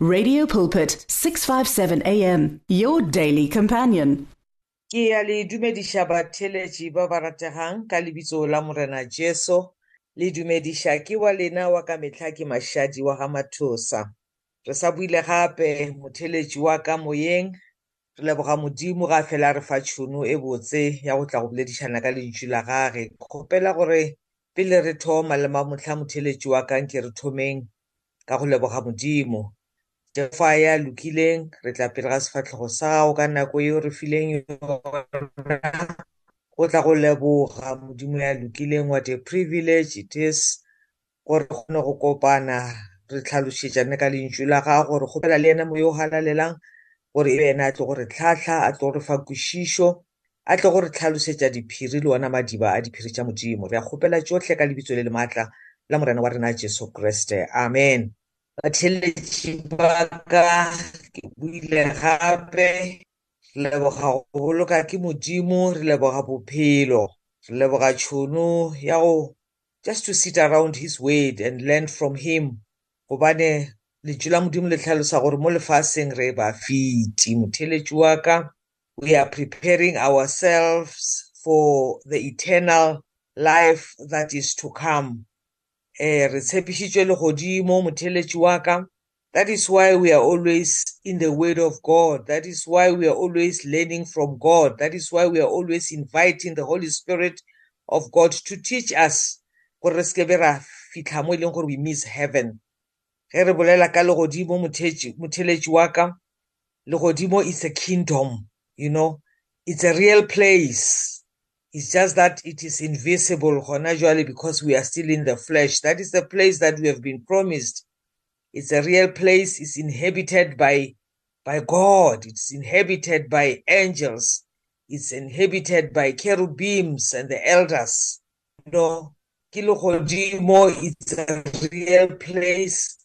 Radio Pulpit 657 AM your daily companion. Ke a le dumediša batheletši ba ba rategang ka lebitso la morena Jesu le dumediša ke wa lena wa ka mehla ke mašadi wa ga mathosa. Re sa buile gape motheletši wa ka moyeng. Re leboga modimo ga fela re fa tšhono e botse ya go tla go boledišana ka lentšu la gage. Kgopela gore pele re thoma le mamotlha motheletši wa ka nke re thomeng ka go leboga modimo. Jefa ya lokileng re tla pele ga sefatlhego sa gago ka nako eo re fileng yona. Go tla go leboga modimo ya lokileng what a privilege it is gore kgone go kopana re tlhalošetšane ka lentšu la gago gore kgopela le ena mo yo galalelang gore e ena a tle gore tlhatlha a tle gore fa kwešišo a tle gore tlhalosetša diphiri le ona madiba a diphiri tša modimo. Re a kgopela tšohle ka lebitso le le maatla la morena wa rena jesu kreste. Amen. Batheletši ba ka ke buile gape. Re leboga go boloka ke modimo re leboga bophelo. Re leboga tšhono ya go just to sit around his word and learn from him. Gobane letšo la modimo le tlhalosa gore mo lefaseng re ba fiti. Motheletši wa ka we are preparing ourselves for the eternal life that is to come. Eh re tshepišitšwe legodimo motheletši wa ka. That is why we are always in the word of god. That is why we are always learning from god. That is why we are always inviting the holy spirit of god to teach us. Gore re seke be ra fitlha mo e leng gore we miss heaven. Ge re bolela ka legodimo motheletši wa ka legodimo is a kingdom you know. It's a real place. It's just that it is invisible usually because we are still in the flesh. That is the place that we have been promised. It's a real place. It's inhabited by, by God. It's inhabited by angels. It's inhabited by cherubims and the elders. You know, it's a real place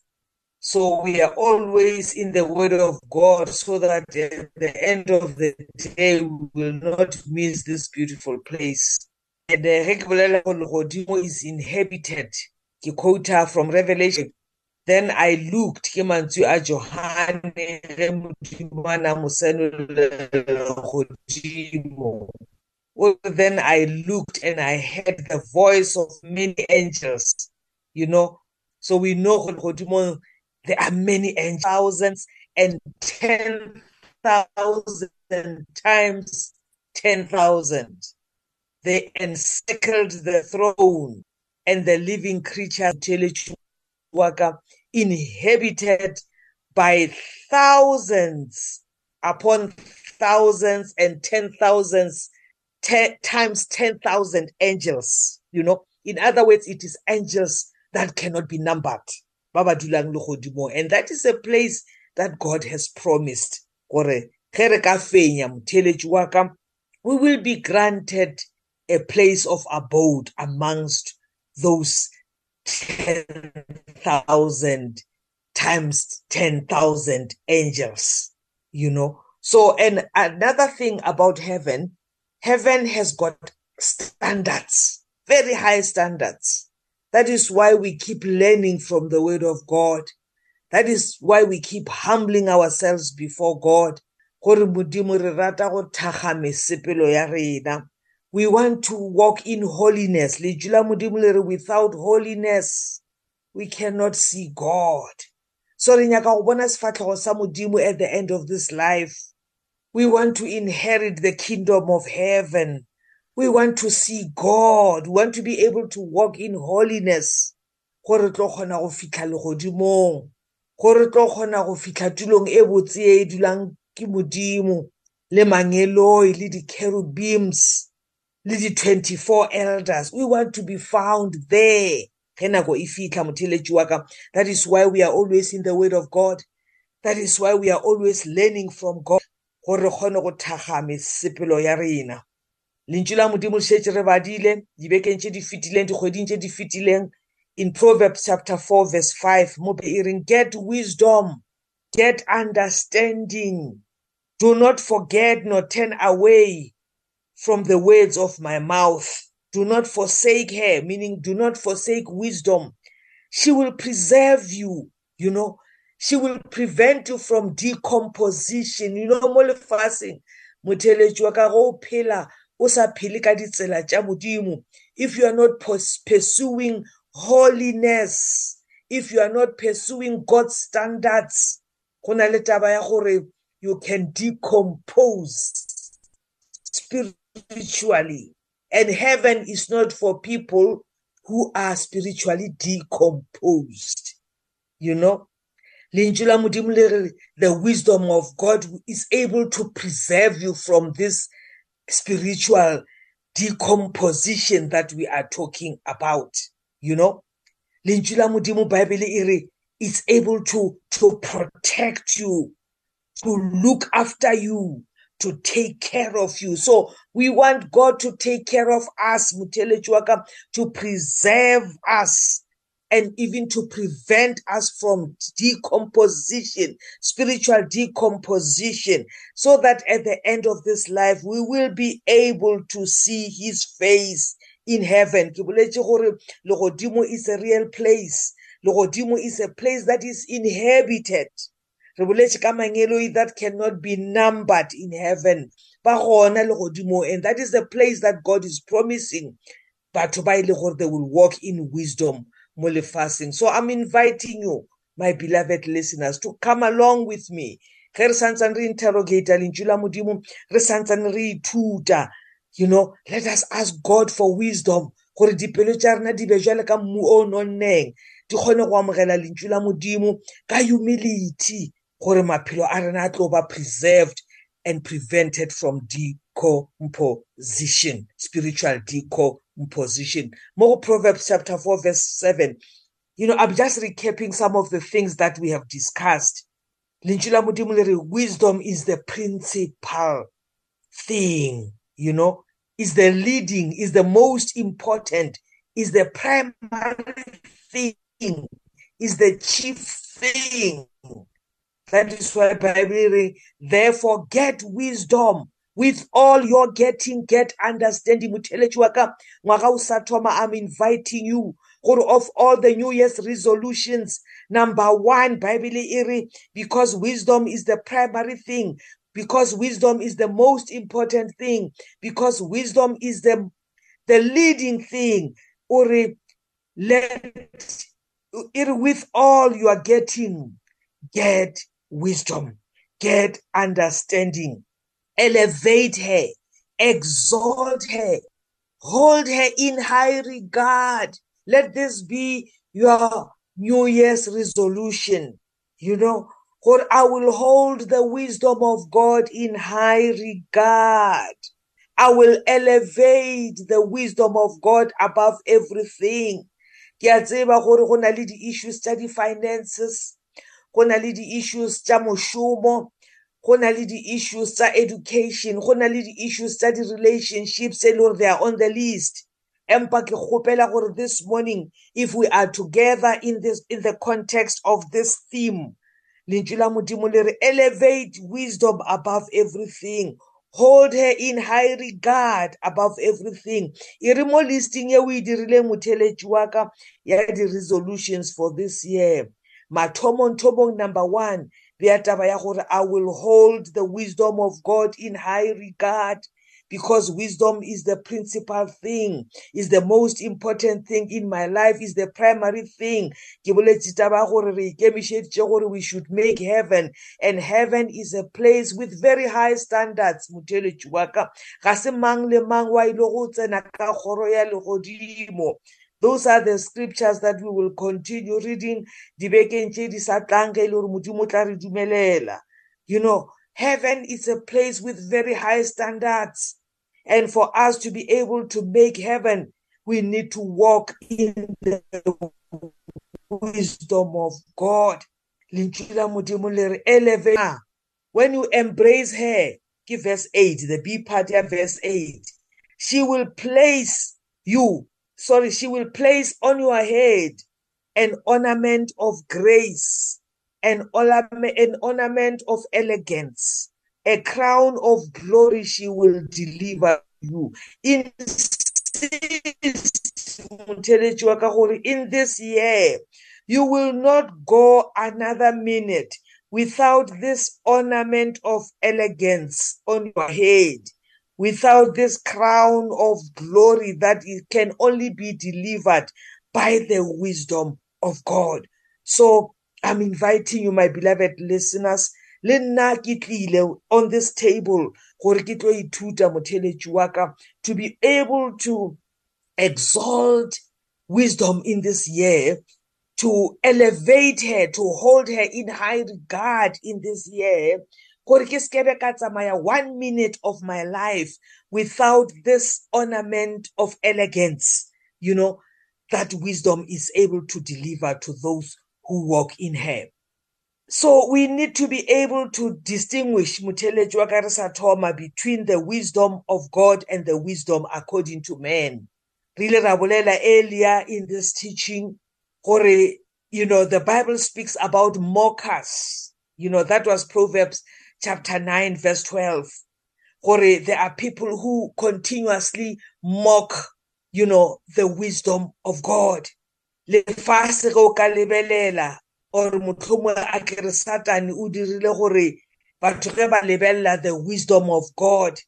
so we are always in the word of God so that at the end of the day we will not miss this beautiful place. And the is inhabited. Ke quote from Revelation. Then I looked ke mantswe a Johane ge modimo a na mo senolela godimo. Then I looked and I heard the voice of many angels, you know. So we know godimo there are many angels, thousands and ten thousand times ten thousand. They encircled the throne and the living creature waka inhabited by thousands upon thousands and ten thousands ten, times ten thousand angels. You know, in other words, it is angels that cannot be numbered. Ba ba dulang legodimong. And that is a place that god has promised. Gore ge re ka fenya motheletši wa ka we will be granted a place of abode amongst those 10,000 times 10,000 angels you know. So and another thing about heaven heaven has got standards very high standards. That is why we keep learning from the word of God. That is why we keep humbling ourselves before God. We want to walk in holiness. Without holiness we cannot see God. So re nyaka go bona sefatlhego sa modimo at the end of this life. We want to inherit the kingdom of heaven. We want to see God. We want to be able to walk in holiness. Gore tlo kgona go fitlha legodimong. Gore tlo kgona go fitlha tulong e botse e dulang ke modimo le mangeloi le di-cherubims le di-24 elders. We want to be found there. ge nako e fitlha motheletši wa ka that is why we are always in the word of god that is why we are always learning from god gore re kgone go thaga mesepelo ya rena lentšu la modimo le šetše re badile dibekeng tše di fetileng dikgweding tše di fetileng. In proverbs chapter 4 verse 5 mo be e reng get wisdom get understanding. Do not forget nor turn away from the words of my mouth. Do not forsake her meaning do not forsake wisdom. She will preserve you you know. She will prevent you from decomposition. You know mo lefaseng motheletši wa ka go phela o sa phele ka ditsela tša modimo. If you are not pursuing holiness if you are not pursuing god's standards go na le taba ya gore you can decompose spiritually. And heaven is not for people who are spiritually decomposed you know? The wisdom of God is able to preserve you from this spiritual decomposition that we are talking about you know it's able to to protect you to look after you to take care of you. So we want God to take care of us, to preserve us and even to prevent us from decomposition, spiritual decomposition, so that at the end of this life, we will be able to see his face in heaven. Legodimo is a real place. Legodimo is a place that is inhabited re boletse ka mangelo that cannot be numbered in heaven ba gona le godimo and that is the place that god is promising batho ba ile e gore they will walk in wisdom mo lefaseng so i'm inviting you my beloved listeners to come along with me. Ge re santsane re interrogata lentšu la modimo re santsane re ithuta. You know let us ask god for wisdom gore dipelo tša rena di be jale ka mmu o nonneng. Di kgone go amogela lentšu la modimo ka humility gore maphelo a rena a tlo ba preserved and prevented from decomposition spiritual decomposition mo proverbs chapter 4 verse 7 you know i'm just recapping some of the things that we have discussed. Wisdom is the principal thing you know? Is the leading is the most important is the primary thing is the chief thing. That is why Bible therefore get wisdom with all your getting get understanding motheletši wa ka ngwaga o sa thoma i'm inviting you. Gore of all the new year's resolutions number one bible e because wisdom is the primary thing because wisdom is the most important thing because wisdom is the the leading thing. Or let with all you are getting get wisdom, get understanding, elevate her, exalt her, hold her in high regard. Let this be your New Year's resolution. You know, for I will hold the wisdom of God in high regard. I will elevate the wisdom of God above everything. Ke a tseba gore go na le di-issues tsa di-finances go na le di-issues tsa mošomo go na le di-issues tsa education go na le di-issues tsa di-relationships e le gore they are on the list. Empa ke kgopela gore this morning if we are together in this in the context of this theme lentšu la modimo le re elevate wisdom above everything. Hold her in high regard above everything. E re mo listing ye o e dirileng motheletši wa ka ya di-resolutions for this year. Mathomong thomong number one bea taba ya gore i will hold the wisdom of god in high regard because wisdom is the principal thing is the most important thing in my life is the primary thing. Ke boletše taba gore re ikemišeditše gore we should make heaven and heaven is a place with very high standards. Motheletši wa ka ga se mang le mang wa ile go tsena ka kgoro ya legodimo. Those are the scriptures that we will continue reading. Dibekeng tše di sa tlang ge e le gore modimo tla re dumelela. You know heaven is a place with very high standards. And for us to be able to make heaven we need to walk in the wisdom of god. When you embrace her ke verse 8 the b part ya verse 8 she will place you sorry, she will place on your head an ornament of grace, an ornament, an ornament of elegance, a crown of glory she will deliver you. In in this year, You will not go another minute without this ornament of elegance on your head, without this crown of glory that it can only be delivered by the wisdom of God. So I'm inviting you, my beloved listeners, le nna ke tlile on this table gore ke tlo ithuta motheletši wa ka to be able to exalt wisdom in this year to elevate her to hold her in high regard in this year gore ke sekebe ka tsamaya one minute of my life without this ornament of elegance you know that wisdom is able to deliver to those who walk in her so we need to be able to distinguish Muteleji wa ka re sa thoma between the wisdom of God and the wisdom according to man. Re ile ra bolela earlier in this teaching gore you know the Bible speaks about mockers. You know that was Proverbs chapter 9 verse 12. Gore there are people who continuously mock you know the wisdom of God. Lefase ge o ka lebelela or motlhomongwe a kere satane o dirile gore batho ge ba lebella the wisdom of god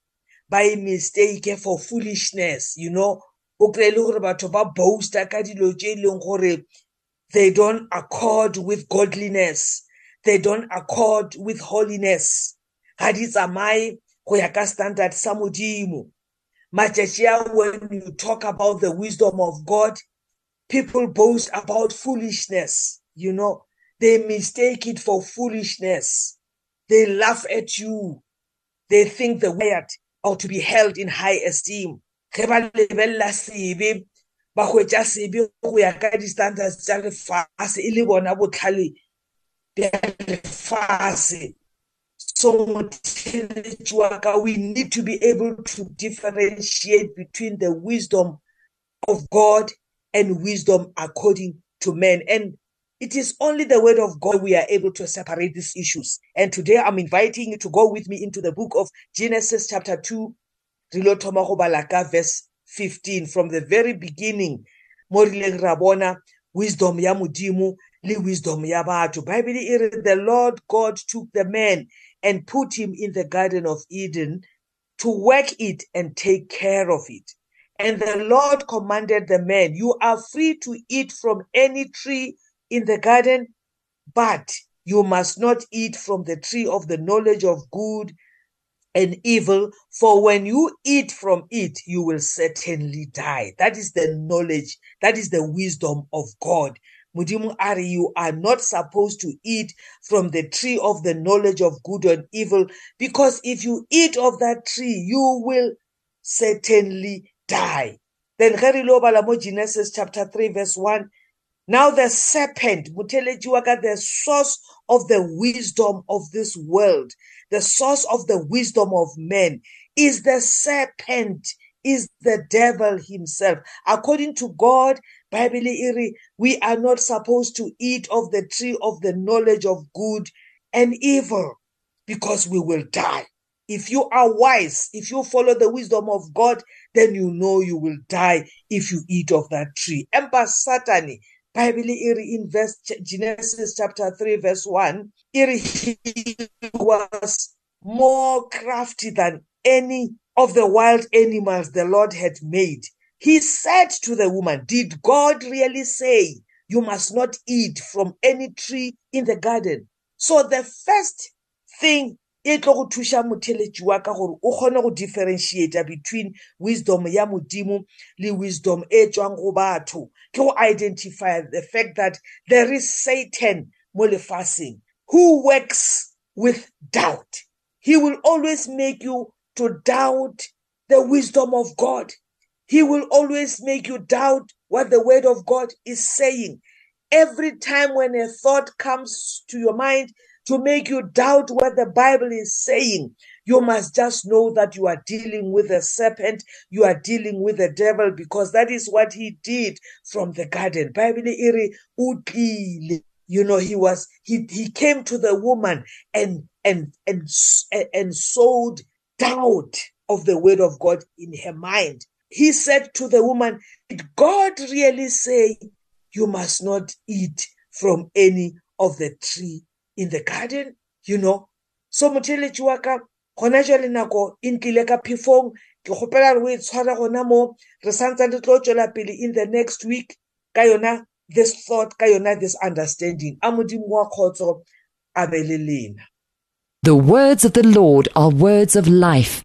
ba e mistake for foolishness you know o kry le gore batho ba boaster ka dilo tse e leng gore they don't accord with godliness they don't accord with holiness ga di tsamaye go ya ka standard sa modimo matšatši a when you talk about the wisdom of god people boast about foolishness you know they mistake it for foolishness. They laugh at you. They think the wired ought to be held in high esteem. Ge ba lebella sebe, ba hwetša sebe go ya ka di-standards tša lefase e le bona botlhale bja lefase. So motheletši wa ka, we need to be able to differentiate between the wisdom of God and wisdom according to men. And it is only the word of God we are able to separate these issues. And today I'm inviting you to go with me into the book of Genesis, chapter 2, Rilo thoma go bala ka verse 15. From the very beginning, mo rileng ra bona wisdom ya modimo le wisdom ya batho. Bible e re, the Lord God took the man and put him in the garden of Eden to work it and take care of it. And the Lord commanded the man, You are free to eat from any tree in the garden, but you must not eat from the tree of the knowledge of good and evil, for when you eat from it, you will certainly die. That is the knowledge, that is the wisdom of God. Mudimu Ari, you are not supposed to eat from the tree of the knowledge of good and evil, because if you eat of that tree, you will certainly die. Then Genesis chapter 3, verse 1 now the serpent, Muteleji waka, the source of the wisdom of this world, the source of the wisdom of men, is the serpent, is the devil himself. According to God, Bible iri, we are not supposed to eat of the tree of the knowledge of good and evil because we will die. If you are wise, if you follow the wisdom of God, then you know you will die if you eat of that tree. Emperor Satan Bible in verse Genesis chapter 3 verse 1 he was more crafty than any of the wild animals the Lord had made. He said to the woman, Did God really say you must not eat from any tree in the garden? So the first thing e tlo go thuša motheletši wa ka gore o kgone go differentiate between wisdom ya modimo le wisdom e tswang go batho ke go identify the fact that there is satan mo lefaseng who works with doubt he will always make you to doubt the wisdom of god he will always make you doubt what the word of god is saying every time when a thought comes to your mind to make you doubt what the Bible is saying. You must just know that you are dealing with a serpent, you are dealing with the devil, because that is what he did from the garden. Bible iri utlile. You know, he was he he came to the woman and and and and sowed doubt of the word of God in her mind. He said to the woman, Did God really say you must not eat from any of the tree in the garden? You know? So motheletši wa ka gona jale nako e ntlile ka phefong ke kgopela re o e tshwara gona mo re santse re tlo tswela pele in the next week ka yona this thought ka yona this understanding. A modimo wa kgotso a be le lena. The words of the Lord are words of life.